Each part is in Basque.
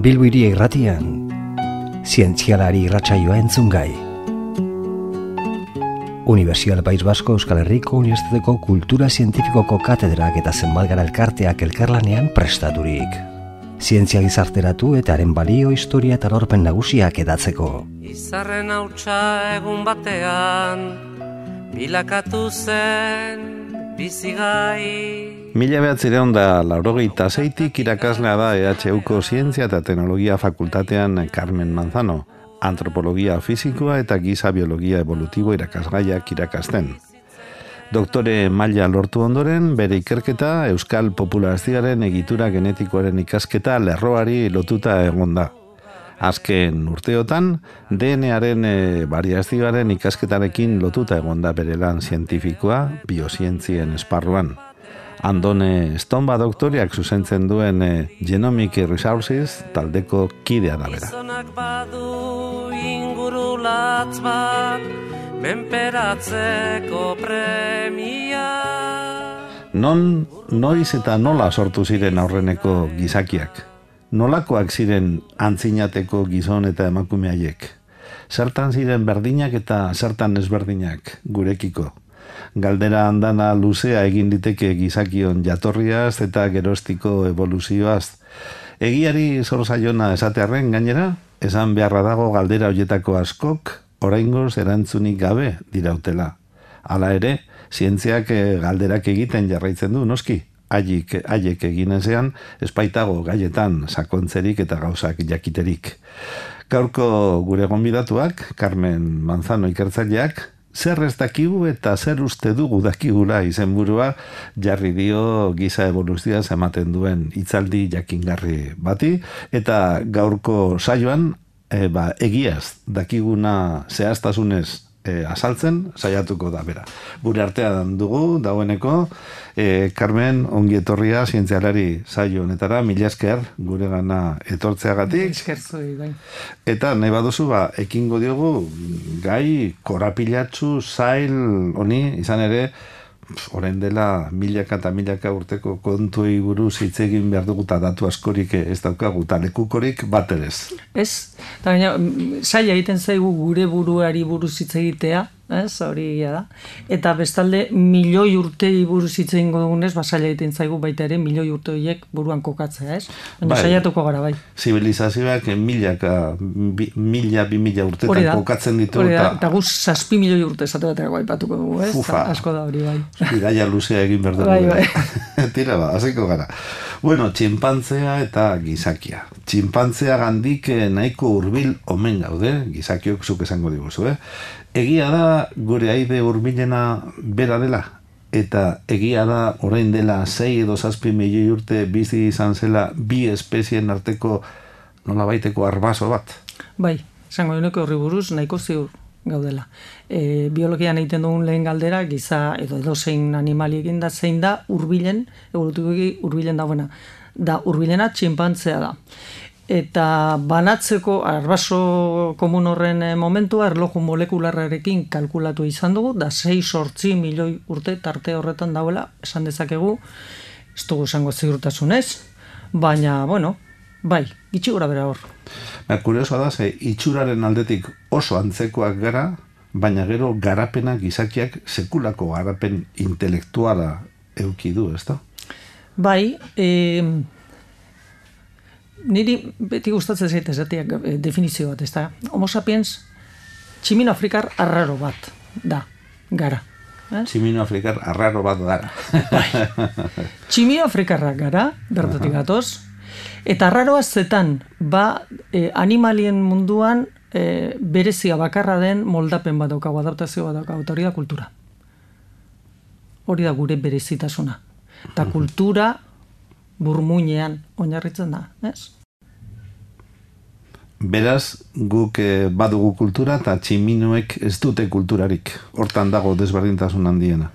Bilbiri irratian, zientzialari irratsaioa entzun gai. Universial País Basko Euskal Herriko Unibertsitateko Kultura Zientifikoko katedrak eta zenbat gara elkarteak elkarlanean prestaturik. Zientzia gizarteratu eta haren balio historia eta lorpen nagusiak edatzeko. Izarren hautsa egun batean, bilakatu zen bizigai. Mila behatzireon da laurogeita zeitik irakaslea da EHUko Zientzia eta Teknologia Fakultatean Carmen Manzano, antropologia fizikoa eta giza biologia evolutibo irakasgaiak irakasten. Doktore maila lortu ondoren, bere ikerketa Euskal Populazioaren egitura genetikoaren ikasketa lerroari lotuta egon da. Azken urteotan, DNAren e, variazioaren ikasketarekin lotuta egon da bere lan zientifikoa biozientzien esparruan. Andone Stomba doktoriak zuzentzen duen e, Genomic Resources taldeko kidea da bera. Gizonak badu ingurulatz bat, menperatzeko premia. Non, noiz eta nola sortu ziren aurreneko gizakiak? Nolakoak ziren antzinateko gizon eta emakume haiek? Zertan ziren berdinak eta zertan ezberdinak gurekiko? Galdera andana luzea egin diteke gizakion jatorriaz eta gerostiko evoluzioaz. Egiari zor zaiona esatearren gainera, esan beharra dago galdera hoietako askok, oraingoz erantzunik gabe dirautela. Hala ere, zientziak eh, galderak egiten jarraitzen du, noski? Haiek, haiek egin ezean, espaitago gaietan sakontzerik eta gauzak jakiterik. Gaurko gure gonbidatuak, Carmen Manzano ikertzaileak, zer ez dakigu eta zer uste dugu dakigula izenburua jarri dio giza evoluzioa ematen duen hitzaldi jakingarri bati. Eta gaurko saioan e, ba, egiaz dakiguna zehaztasunez e, azaltzen saiatuko da bera. Gure artean dugu dagoeneko e, Carmen ongi etorria zientzialari saio honetara mila esker gure gana etortzeagatik zuei, bai. Eta nahi baduzu, ba, ekingo diogu gai korapilatzu zail honi, izan ere, orain dela milaka eta milaka urteko kontuei buruz hitz egin behar dugu eta datu askorik ez daukagu, eta lekukorik bat ez. Ez? Eta baina, mm, zaila egiten zaigu gure buruari buruz hitz egitea, ez? Hori egia da. Eta bestalde, milioi urtei buruz hitz egingo dugunez, ba, zaila egiten zaigu baita ere, milioi urte horiek buruan kokatzea, ez? Baina Bai. saiatuko gara, bai. Zibilizazioak milaka, bi, mila, bi mila urtetan da. kokatzen ditu, Hori da, eta guz zazpi milioi urte esate baterako aipatuko dugu, ez? Ufa. Asko da hori, bai. Bidaia luzea egin behar dugu. Bai, bai. Tira ba, hasiko gara. Bueno, txinpantzea eta gizakia. Txinpantzea gandik eh, nahiko hurbil omen gaude, gizakiok zuk esango diguzu, eh? Egia da gure aide hurbilena bera dela, eta egia da orain dela sei edo zazpi milioi urte bizi izan zela bi espezien arteko nola baiteko arbaso bat. Bai, esango denuke horri buruz nahiko ziur gaudela. E, biologian egiten dugun lehen galdera, giza edo edozein animali egin da, zein da hurbilen, evolutikoki hurbilen dagoena. Da hurbilena txinpantzea da. Eta banatzeko arbaso komun horren eh, momentua erloju molekularrarekin kalkulatu izan dugu, da 6-8 milioi urte tarte horretan dauela, esan dezakegu, ez dugu esango ziurtasunez, baina, bueno, bai, gitxi gora bera hor. Ba, kuriosoa da, ze itxuraren aldetik oso antzekoak gara, baina gero garapena gizakiak sekulako garapen intelektuala euki du, ez da? Bai, e, niri beti gustatzen zait esateak e, definizio bat, ez da? Homo sapiens tximin afrikar arraro bat da, gara. Ez? Tximino afrikar arraro bat gara. Tximio afrikarrak gara, bertatik gatoz, eta arraroa zetan, ba, e, animalien munduan e, berezia bakarra den moldapen bat daukagu, adaptazio bat daukagu, eta hori da kultura. Hori da gure berezitasuna. Eta kultura burmuinean oinarritzen da, ez? Beraz, guk eh, badugu kultura eta tximinoek ez dute kulturarik. Hortan dago desberdintasun handiena.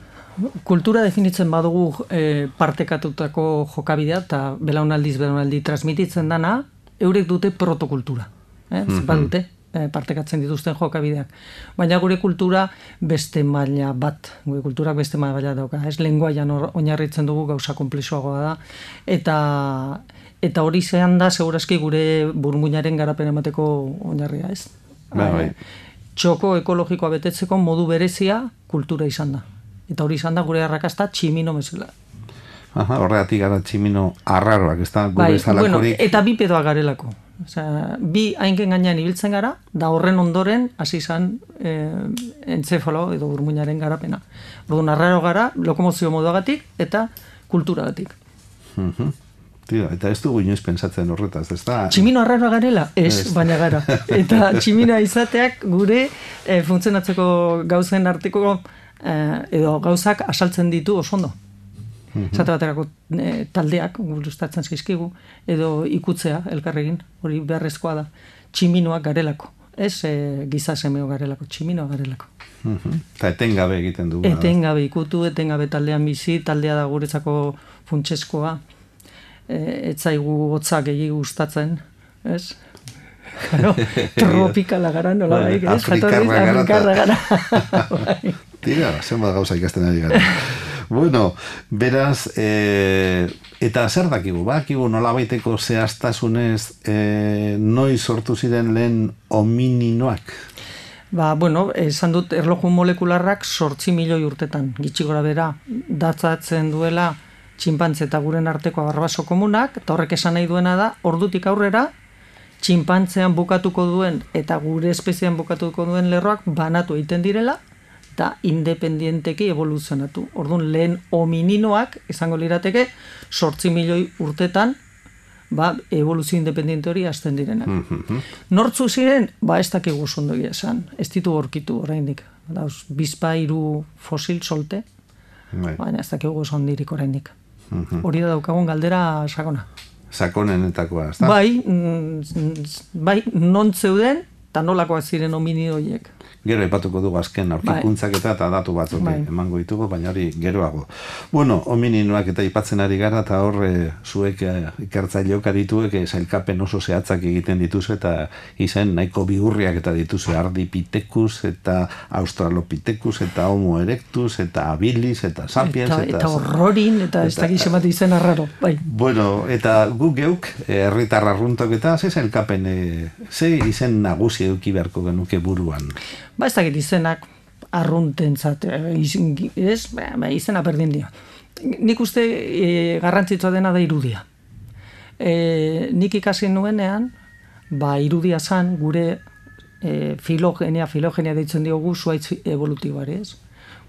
Kultura definitzen badugu e, partekatutako jokabidea eta belaunaldiz belaunaldi transmititzen dana, eurek dute protokultura. Eh? Mm badute, e, partekatzen dituzten jokabideak. Baina gure kultura beste maila bat, gure kulturak beste maila dauka, ez lenguaian oinarritzen dugu gauza komplexuagoa da, eta eta hori zean da, segurazki gure burmuinaren garapen emateko oinarria, ez? Ba, bai. Txoko ekologikoa betetzeko modu berezia kultura izan da. Eta hori izan da gure arrakasta tximino mesela. Aha, horregatik gara tximino arraroak, ez da, gure bai, bueno, eta bi pedoa garelako. Osea, bi hainken gainean ibiltzen gara, da horren ondoren hasi izan e, entzefalo edo burmuinaren garapena. Orduan arraro gara, lokomozio moduagatik eta kulturagatik. Uh Tira, eta ez dugu inoiz pensatzen horretaz, ez da? Tximino arraro garela, ez, baina gara. Eta tximino izateak gure e, funtzionatzeko gauzen arteko e, edo gauzak asaltzen ditu oso ondo. Mm baterako e, taldeak, gustatzen zizkigu, edo ikutzea elkarregin, hori beharrezkoa da, tximinoak garelako. Ez e, giza semeo garelako, tximinoak garelako. Mm Eta etengabe egiten dugu. Etengabe ikutu, etengabe taldean bizi, taldea da guretzako funtseskoa. E, etzaigu hotza gehi gustatzen, ez? Claro, tropikala gara, nola bai, ez? Afrikarra gara. Tira, zenbat gauza ikasten ari gara. bueno, beraz, e, eta zer dakigu, bakigu nola baiteko zehaztasunez e, noi sortu ziren lehen homininoak? Ba, bueno, esan dut erloju molekularrak sortzi milioi urtetan, gitxi gora bera, datzatzen duela txinpantze eta guren arteko barbaso komunak, eta horrek esan nahi duena da, ordutik aurrera, txinpantzean bukatuko duen eta gure espezian bukatuko duen lerroak banatu egiten direla, eta independienteki evoluzionatu. Orduan, lehen homininoak, izango lirateke, sortzi milioi urtetan, ba, evoluzio independiente hori hasten direnak. Mm Nortzu ziren, ba, ez dakigu zondogia esan, ez ditu horkitu oraindik. Dauz, bizpa iru fosil solte, bai. baina ez dakigu zondirik oraindik. Mm Hori da daukagun galdera sakona. Sakonenetakoa, ez da? Bai, mm, bai, non zeuden, eta nolakoak ziren hominidoiek gero epatuko dugu azken aurkikuntzak eta eta datu batzuk bai. emango ditugu, baina hori geroago. Bueno, homininoak eta ipatzen ari gara, eta hor e, zuek e, ikertzaileok adituek e, zailkapen oso zehatzak egiten dituzu eta izen nahiko bigurriak eta dituzu ardipitekus eta australopitekus eta homo erectus eta habilis eta sapiens eta, eta, eta horrorin eta, ez da bat izen arraro bai. bueno, eta gu geuk herritarra runtok eta ze zailkapen e, ze izen nagusi eduki beharko genuke buruan ba ez dakit izenak arrunten zate, ez, ba, ba, izena berdin dio. Nik uste e, garrantzitsua dena da irudia. E, nik ikasi nuenean, ba, irudia zan gure e, filogenia, filogenia deitzen diogu zuaitz evolutiboare, ez?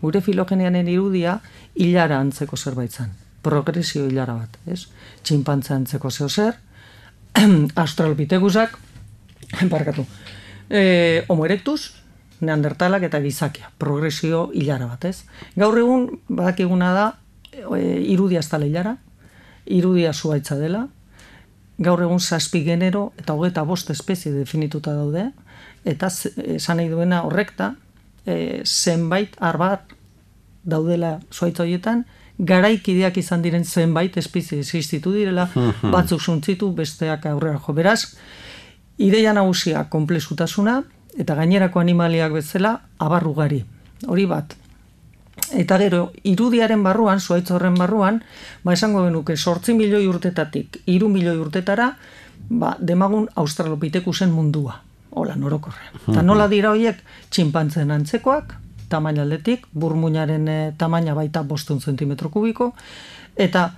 Gure filogeneanen irudia hilara antzeko zerbait zan. Progresio hilara bat, ez? Txinpantza antzeko zeo zer, astralopitegusak, parkatu, e, homo erectus, neandertalak eta gizakia, progresio hilara bat, ez? Gaur egun, badakiguna da, e, irudia ez tala hilara, irudia zuaitza dela, gaur egun zazpi genero eta hogeta bost espezie definituta daude, eta esan nahi duena horrek da, e, zenbait arbat daudela zuaitza horietan, garaikideak izan diren zenbait espezie existitu direla, batzuk suntzitu, besteak aurrera jo. Beraz, ideia nagusia komplexutasuna, eta gainerako animaliak bezala abarrugari. Hori bat. Eta gero, irudiaren barruan, zuaitz horren barruan, ba esango genuke, sortzi milioi urtetatik, iru milioi urtetara, ba, demagun australopitekusen mundua. Hola, norokorre. Eta nola dira horiek, txinpantzen antzekoak, tamaina aldetik, burmuinaren e, tamaina baita bostun zentimetro kubiko, eta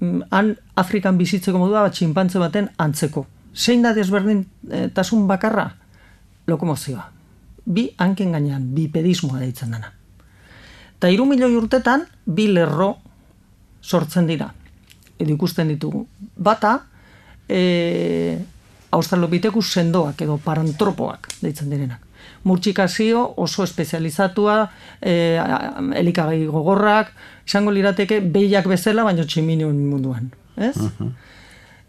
mm, han Afrikan bizitzeko modua, bat txinpantze baten antzeko. Zein da desberdin e, tasun bakarra? lokomozioa. Bi hanken gainean, bi pedismoa deitzen dena. Ta iru milioi urtetan, bi lerro sortzen dira. Edo ikusten ditugu. Bata, e, australopitekus sendoak edo parantropoak deitzen direnak. Murtxikazio oso espezializatua, e, elikagai gogorrak, izango lirateke behiak bezala, baino tximinion munduan. Ez?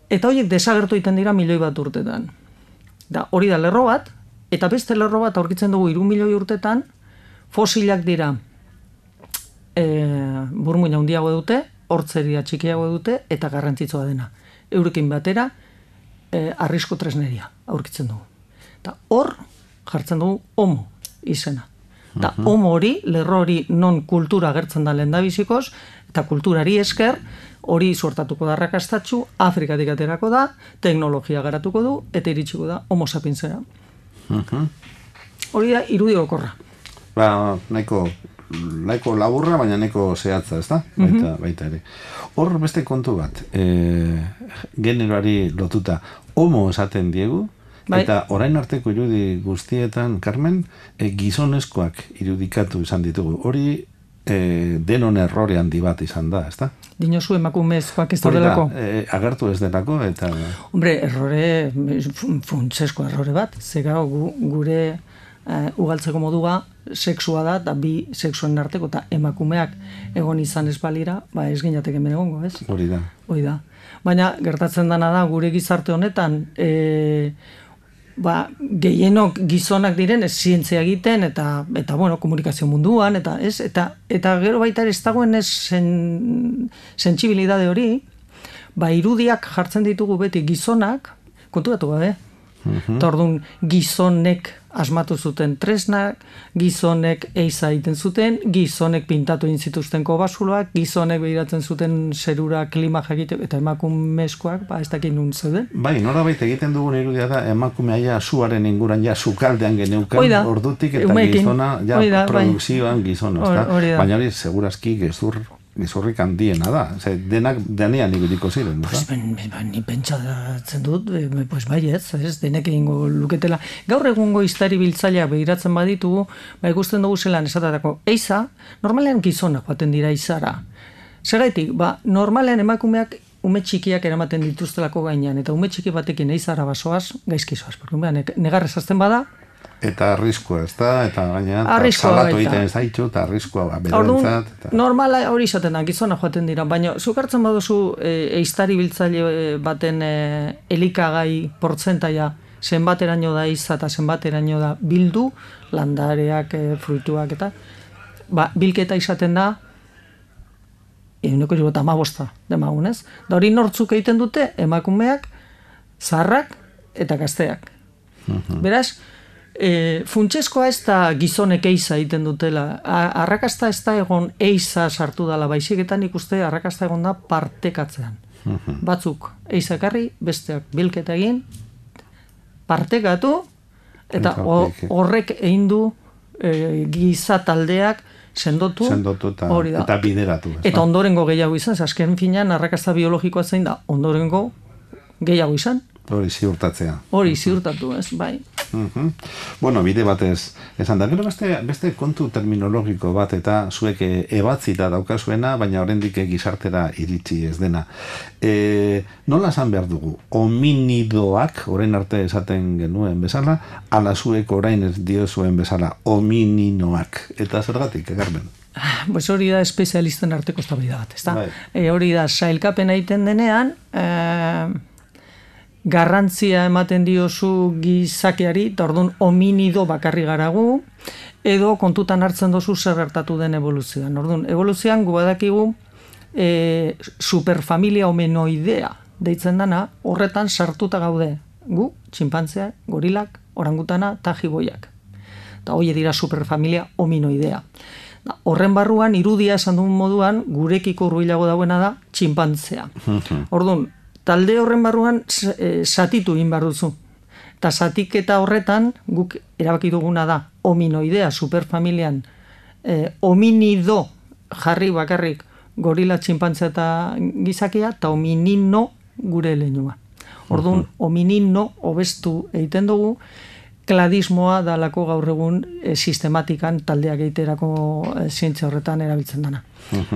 Eta horiek desagertu iten dira milioi bat urtetan. Da, hori da lerro bat, Eta beste lerro bat aurkitzen dugu iru milioi urtetan, fosilak dira e, burmuina handiago dute, hortzeria txikiago dute, eta garrantzitsua dena. Eurekin batera, e, arrisko tresneria aurkitzen dugu. Eta hor, jartzen dugu homo izena. Eta homo hori, lerro hori non kultura agertzen da lehen eta kulturari esker, hori suertatuko da rakastatxu, Afrikatik aterako da, teknologia garatuko du, eta iritsiko da homo sapiensera. Hori da, irudi okorra. Ba, nahiko, nahiko laburra, baina nahiko zehatza, ez da? Baita, baita ere. Hor beste kontu bat, e, generoari lotuta, homo esaten diegu, Bai. Eta orain arteko irudi guztietan, Carmen, e, gizonezkoak irudikatu izan ditugu. Hori e, denon errore handi bat izan da, ezta? Dinosu emakumezkoak ez Hori da, daudelako. e, agertu ez delako, eta... Hombre, errore, fun- funtsesko errore bat, ze gu, gure eh, ugaltzeko modua sexua da, eta bi sexuen arteko, eta emakumeak egon izan ez balira, ba ez ginatek hemen egongo, ez? Hori da. Hoi da. Baina gertatzen dana da gure gizarte honetan e, ba, gehienok gizonak diren ez zientzia egiten eta eta bueno, komunikazio munduan eta ez eta eta gero baita ere ez dagoen ez sen, sentsibilidade hori. Ba irudiak jartzen ditugu beti gizonak konturatu gabe Eta orduan gizonek asmatu zuten tresnak, gizonek eiza egiten zuten, gizonek pintatu egin zituzten kobasuloak, gizonek behiratzen zuten zerura klima jakite, eta emakumezkoak, ba, ez dakit nun zeuden. Bai, norabait egiten dugun irudia da emakumea ja suaren inguran ja sukaldean geneukan Hoi da. ordutik eta Umeekin. gizona ja Hoi da, bai. produkzioan gizona, ezta? hori da. Baina hori segurazki gezur gezurrik handiena da. Ze, denak denean ibiliko ziren, Pues, ben, ben, ben, ni pentsatzen dut, e, pues bai ez, ez, denek egingo luketela. Gaur egungo iztari biltzaileak behiratzen baditugu, ba ikusten dugu zelan esatatako, eiza, normalean gizonak joaten dira izara. Zergaitik, ba, normalean emakumeak ume txikiak eramaten dituztelako gainean, eta ume txiki batekin eizara basoaz, gaizkizoaz, porque umea negarrez azten bada, Eta arriskua, ezta? Eta gaina eta Arriskua salatu egiten ez zaitu, eta arriskua ba, berentzat. Eta... normala hori izaten da, gizona joaten dira, baina zuk hartzen baduzu e, eiztari biltzaile e, baten e, elikagai portzentaia zenbateraino da iza eta zenbateraino da bildu, landareak, e, fruituak eta, ba, bilketa izaten da, eguneko jiro eta amabosta, demagunez. Da hori nortzuk egiten dute, emakumeak, zaharrak eta gazteak. Beraz, e, funtseskoa ez da gizonek eiza egiten dutela. Arrakasta ez da egon eiza sartu dala, baizik eta nik uste arrakasta egon da partekatzean. Batzuk eizakarri, besteak bilketa egin, partekatu, eta horrek egin du e, giza taldeak sendotu, sendotu eta, hori da. eta bideratu. ezta? Eta ondorengo gehiago izan, azken finean arrakasta biologikoa zein da, ondorengo gehiago izan, Hori ziurtatzea. hori ziurtatu, ez, bai. Mhm. Bueno, bide batez esan da. Gero beste, beste kontu terminologiko bat eta zuek eh, ebatzita daukazuena, baina oraindik eh, gizartera iritsi ez dena. E, nola esan behar dugu? Hominidoak, orain arte esaten genuen bezala, ala zuek orain ez dio zuen bezala, homininoak. Eta zergatik, egarben? Pues hori da espezialisten arteko eztabaida bat, ezta? Bai. E, hori da sailkapen egiten denean, e, garrantzia ematen diozu gizakeari, eta orduan hominido bakarri garagu, edo kontutan hartzen dozu zer gertatu den evoluzioan. Orduan, evoluzioan gu badakigu e, superfamilia homenoidea deitzen dana, horretan sartuta gaude gu, txinpantzea, gorilak, orangutana eta jiboiak. Eta hoi dira superfamilia hominoidea. Da, Horren barruan irudia esan duen moduan gurekiko hurbilago dauena da txinpantzea. Orduan, talde horren barruan s- eh, satitu egin behar duzu. Eta satiketa horretan guk erabaki duguna da hominoidea superfamilian eh, hominido jarri bakarrik gorila txinpantzea eta gizakia eta hominino gure leinua. Orduan, hominino hobestu egiten dugu, kladismoa dalako gaur egun e, sistematikan taldeak egiterako e, zientzia horretan erabiltzen dana.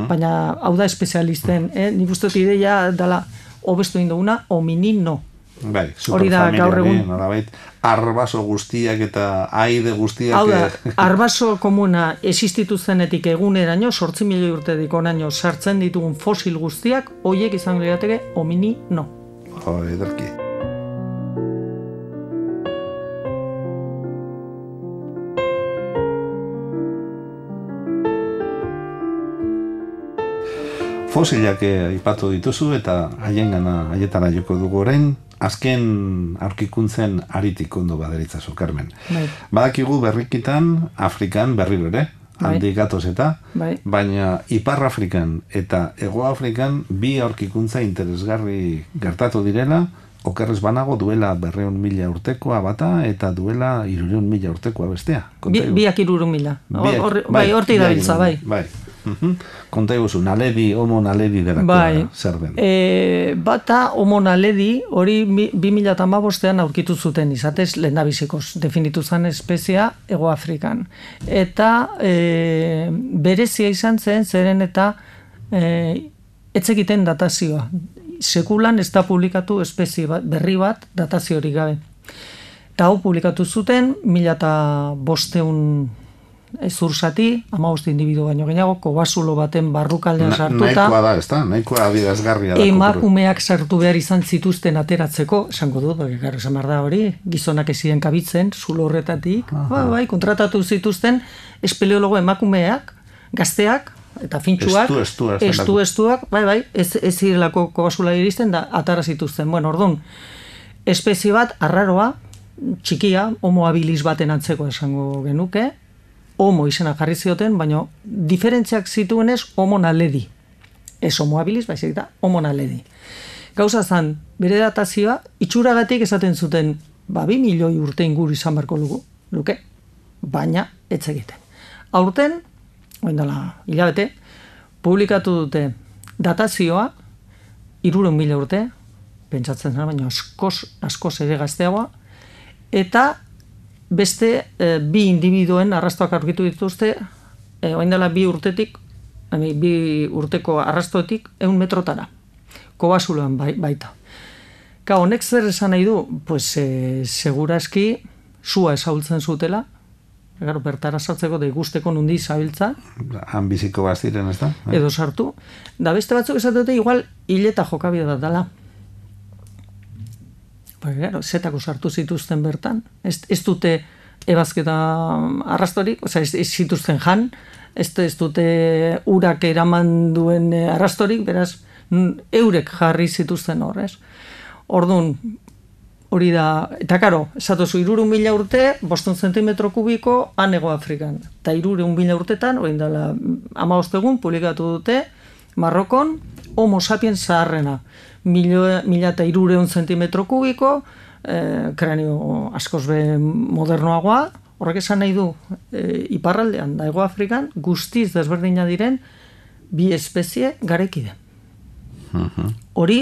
Baina hau da espezialisten, eh? nik uste ideia dala hobestu egin duguna, hominino. Bai, Hori da, gaur egun- nolabait, arbaso guztiak eta aide guztiak... Hau da, eh, arbaso komuna existitu zenetik eguneraino, sortzi milioi urtetik onaino sartzen ditugun fosil guztiak, hoiek izango lirateke hominino. Jo, ederki. Fosilak eh, aipatu dituzu eta haiengana haietara joko dugu orain azken aurkikuntzen aritik ondo baderitzazu, Carmen. Bai. Badakigu berrikitan Afrikan berriro ere, Bai. handi gatoz eta, Bai. baina Ipar Afrikan eta Ego Afrikan bi aurkikuntza interesgarri gertatu direla, okerrez banago duela berreun mila urtekoa bata eta duela irureun mila urtekoa bestea. Bi, biak iruru mila. biak- Hor- bai, hortik biak dabiltza, bai. Bai. Mhm. Konta iguzu, naledi, homo naledi delakoa Bai. zer den. E, bata homona ledi hori mi- 2008an aurkitu zuten izatez lehendabizikoz definitu zen espezia Ego Afrikan. Eta e, berezia izan zen zeren eta e, etzekiten datazioa. Sekulan ez da publikatu espezie bat, berri bat dataziorik gabe. Eta hau publikatu zuten, mila eta bosteun zursati, amabost individu baino gehiago, kobasulo baten barrukaldean Na- sartuta. Nahikoa da, ez da? Nahikoa adierazgarria da. Emakumeak sartu behar izan zituzten ateratzeko, esango dut, bai, gara, esan behar da hori, gizonak ez ziren kabitzen, zulo horretatik, bai, bai, kontratatu zituzten espeleologo emakumeak, gazteak, eta fintxuak, Estu, estu, estu, estuak, bai, bai, ez, ez zirelako kobasula iristen, da, atara zituzten. Bueno, orduan, espezie bat, arraroa, txikia, homo habilis baten antzeko esango genuke, homo izena jarri zioten, baina diferentziak zituenez homo naledi. Ez homo habilis, baizik da homo naledi. Gauza zan, bere datazioa, itxuragatik esaten zuten, ba, bi milioi urte inguru izan beharko lugu, luke, baina ez egiten. Aurten, oin dela, hilabete, publikatu dute datazioa, iruren mila urte, pentsatzen zara, baina askoz, askoz ere gazteagoa, eta beste e, bi individuen arrastoak aurkitu dituzte, e, oin dela bi urtetik, bi urteko arrastoetik, eun metrotara. Kobasuloan bai, baita. Ka, honek zer esan nahi du? Pues, e, seguraski, sua esaultzen zutela, Gero, bertara sartzeko da ikusteko nundi zabiltza, Han biziko baziren, ez da? edo sartu. Da beste batzuk esate dute igual hileta jokabide bat dela. Ba, gero, zetako sartu zituzten bertan. Ez, ez dute ebazketa arrastorik, osea, ez, ez zituzten jan, ez, ez dute urak eraman duen eh, arrastorik, beraz, mm, eurek jarri zituzten hor, ez? Orduan, hori da, eta karo, esatozu irurun mila urte, boston zentimetro kubiko, anego Afrikan. Eta irurun mila urtetan, hori dela, ama egun publikatu dute, Marrokon, homo sapiens zaharrena. Mila eta irureun zentimetro kubiko, eh, kranio askoz be modernoagoa, horrek esan nahi du, eh, iparraldean, da Ego Afrikan, guztiz desberdina diren, bi espezie garekide. Hori,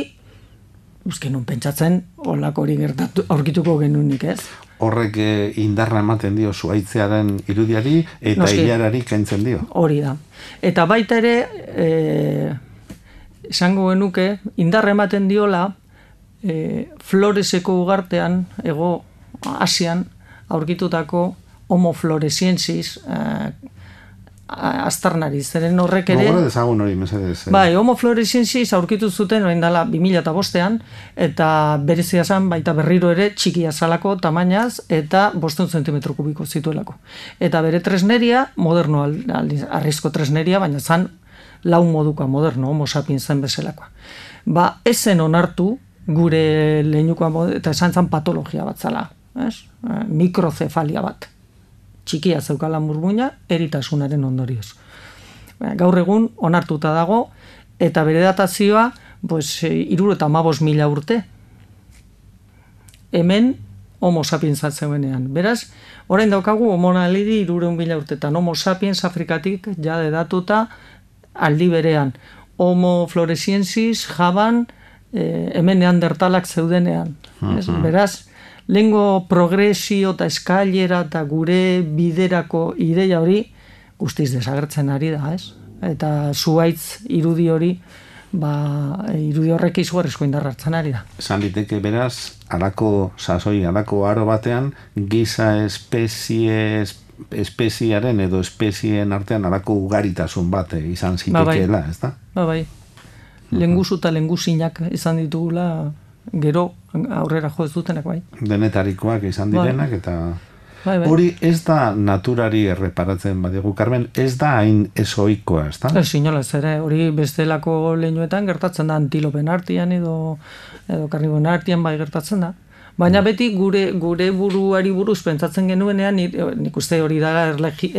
Euske non pentsatzen, olako hori gertatu, aurkituko genunik, ez? Horrek eh, indarra ematen dio zuaitzearen irudiari eta Noski. ilarari kaintzen dio. Hori da. Eta baita ere, e, esango genuke, indarra ematen diola, e, Floreseko ugartean, ego Asian, aurkitutako homo floresiensis, e, aztarnari, zeren horrek ere... Gogora dezagun hori, mesedez. eh. Bai, homo floresiensis aurkitu zuten orain dela 2000 eta bostean, eta berezia zan baita berriro ere txikia zalako tamainaz eta bosten zentimetro kubiko zituelako. Eta bere tresneria, moderno al- arrizko tresneria, baina zan lau moduka moderno, homo sapiens zen bezalakoa. Ba, ezen onartu gure leinukoa mod- eta esan zan patologia bat zala, ez? Eh, Mikrocefalia bat. Txikia zeukala murmuina, eritasunaren ondorioz. Ba, gaur egun onartuta dago eta bere datazioa pues, iruro eta amabos mila urte. Hemen homo sapiens atzeuenean. Beraz, orain daukagu homo nalidi irureun mila urtetan. Homo sapiens afrikatik jade datuta aldi berean. Homo floresiensis jaban eh, hemen neandertalak zeudenean. Ez? Beraz, lengo progresio eta eskailera eta gure biderako ideia hori guztiz desagertzen ari da, ez? Eta zuaitz irudi hori, ba, irudi horrek izugarrizko indar hartzen ari da. Esan liteke beraz, alako sasoi, alako aro batean, giza espezie espeziaren edo espezien artean alako ugaritasun bat eh, izan Ba, bai. zitekeela, ez da? Ba, bai. Lenguzu eta lenguzinak izan ditugula gero aurrera jo ez dutenak bai. Denetarikoak izan Bai. direnak eta Bai, bai. Hori ez da naturari erreparatzen badigu, Carmen, ez da hain esoikoa, ez da? Ez inolaz ere, hori bestelako leinuetan gertatzen da antilopen artian edo, edo karniboen artian bai gertatzen da. Baina beti gure gure buruari buruz pentsatzen genuenean ni- nik uste hori da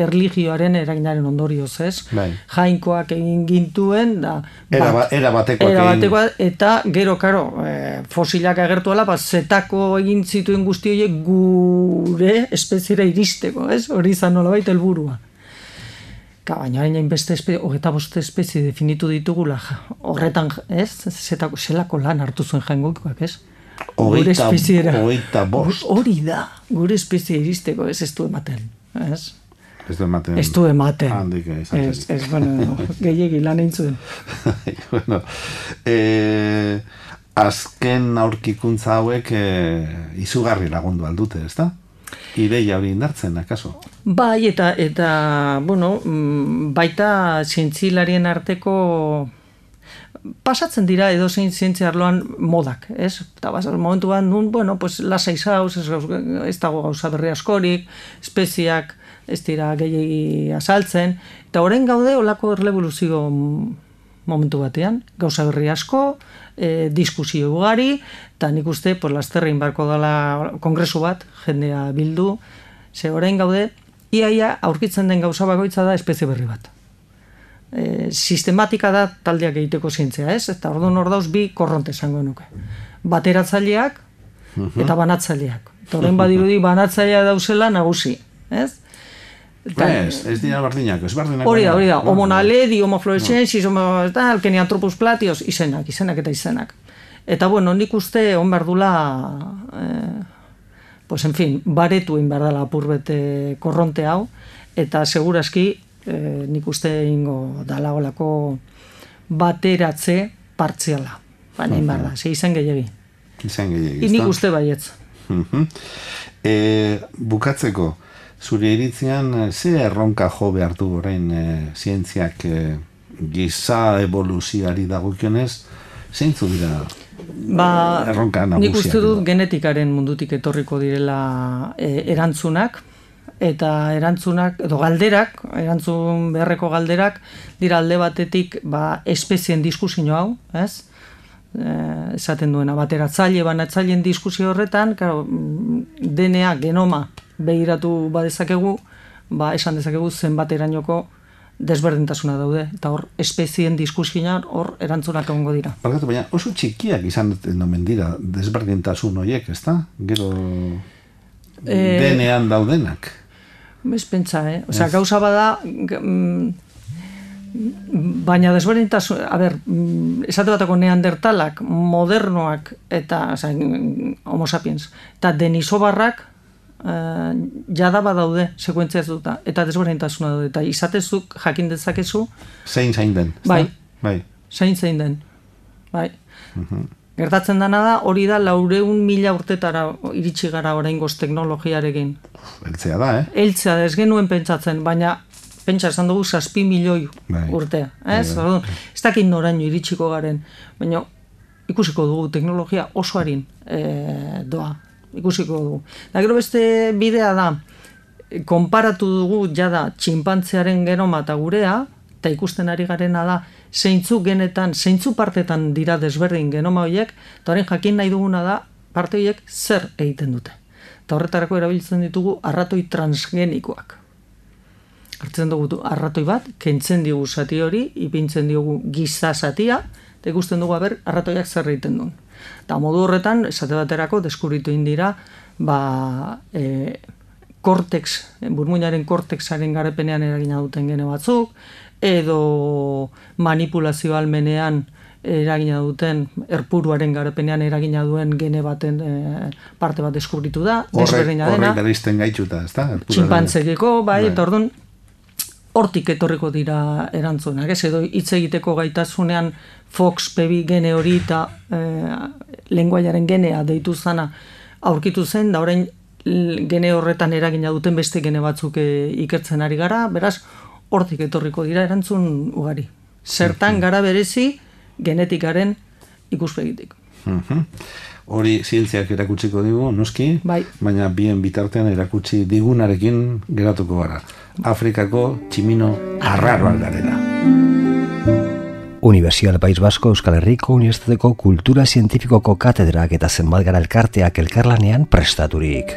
erlijioaren eraginaren ondorioz, ez? Bai. Jainkoak egin gintuen da Era, ba, era batekoak Era batekoa, eta gero, karo, e, fosilak agertuela, ba, zetako egin zituen guzti horiek gure espeziera iristeko, ez? Hori izan nola baita helburua. Ka, baina hain beste espe, hogeta boste espezie definitu ditugula, horretan, ez? Zetako, zelako lan hartu zuen jangoikoak, ez? Gure espeziera. hogeita bost. Hori da, gure espezie iristeko, ez ez du ematen, ez? Ez du ematen. Ez du ematen. Handik izan Ez, ez, bueno, gehiegi lan egin zuen. bueno, e, azken aurkikuntza hauek e, izugarri lagundu aldute, ez da? Ideia hori indartzen, akaso? Bai, eta, eta bueno, mm, baita zientzilarien arteko pasatzen dira edo zein zientzia arloan modak, ez? Eta bas, momentu bat nun, bueno, pues lasai zauz, ez, ez dago gauza berri askorik, espeziak ez dira gehiagi azaltzen, eta orain gaude olako errevoluzio momentu batean, gauza berri asko, e, diskusio ugari, eta nik uste, pues, lasterrein barko dela kongresu bat, jendea bildu, ze orain gaude, iaia aurkitzen den gauza bakoitza da espezie berri bat e, sistematika da taldeak egiteko zientzia, ez? Eta orduan hor dauz bi korronte esango nuke. Bateratzaileak eta banatzaileak. Eta orain badirudi banatzailea dauzela nagusi, ez? Eta, Ez, ez dira berdinak, ez berdinak. hori da, hori da, homo naledi, homo fluorescensis, homo tal, keniantropus platios, izenak, izenak eta izenak. Eta bueno, nik uste on behar dula, eh, pues en fin, baretu egin behar dela apurbete korronte hau, eta seguraski eh, nik uste ingo dala olako bateratze partziala. Baina egin behar da, ze izan gehiagi. Izan gehiagik, Nik uste baietz. Mhm. E, bukatzeko, zure iritzian, eh, ze erronka jo behar du orain e, zientziak e, giza evoluzioari dagokionez, zeintzu dira Ba, erronka nik nagusiak uste dut genetikaren mundutik etorriko direla e, erantzunak, eta erantzunak, edo galderak, erantzun beharreko galderak, dira alde batetik ba, espezien diskusio hau, ez? E, esaten duena, bateratzaile, banatzaileen diskusio horretan, claro, mm, DNA, genoma, behiratu badezakegu, ba, esan dezakegu zenbaterainoko desberdintasuna daude, eta hor, espezien diskusioan hor erantzunak egongo dira. Barkatu, baina oso txikiak izan omen dira desberdintasun horiek, ezta? Gero Eh, denean daudenak. Ez pentsa, eh? Osea, gauza bada, mm, baina desberdintasun, a ber, mm, esate batako neandertalak, modernoak, eta, osea, homo sapiens, eta denisobarrak, eh, jada badaude, sekuentzia duta, eta desberdintasuna daude, eta izatezuk jakin dezakezu, Zein zain den? Bai. Bai. zein zein den. Bai. Gertatzen dana da, hori da laureun mila urtetara iritsi gara oraingoz teknologiarekin. Beltzea da, eh? Eltzea ez genuen pentsatzen, baina pentsa esan dugu zazpi milioi Bai. urtea. Ez, Orduan, ez dakit noraino iritsiko garen, baina ikusiko dugu teknologia oso harin e, doa. Ikusiko dugu. Da gero beste bidea da, konparatu dugu jada txinpantzearen genoma eta gurea, eta ikusten ari garena da, zeintzu genetan, zeintzu partetan dira desberdin genoma horiek, eta horren jakin nahi duguna da, parte horiek zer egiten dute. Eta horretarako erabiltzen ditugu arratoi transgenikoak. Hartzen dugu arratoi bat, kentzen digu zati hori, ipintzen diogu giza zatia, eta ikusten dugu aber arratoiak zer egiten duen. Eta modu horretan, esate baterako, deskubritu indira, ba, e, kortex, burmuinaren kortexaren garepenean eragina duten gene batzuk, edo manipulazio almenean eragina duten erpuruaren garepenean eragina duen gene baten e, parte bat deskubritu da, desberdina dena horrek berizten gaitxuta, ezta? Erpuraren- txinpantzekiko, bai, Bai. eta orduan hortik etorriko dira erantzunak, ez edo hitz egiteko gaitasunean Fox pebi gene hori eta e, lenguaiaren genea deitu zana aurkitu zen, da orain gene horretan eragina duten beste gene batzuk e, ikertzen ari gara, beraz, hortik etorriko dira erantzun ugari. Zertan gara berezi genetikaren ikuspegitik. Mhm. hori zientziak erakutsiko digu, noski, Bai. baina bien bitartean erakutsi digunarekin geratuko gara. Afrikako tximino arraroak garela. Universidad País Basko Euskal Herriko Unibertsitateko Kultura Zientifikoko Katedrak eta zenbat gara elkarteak elkarlanean prestaturik.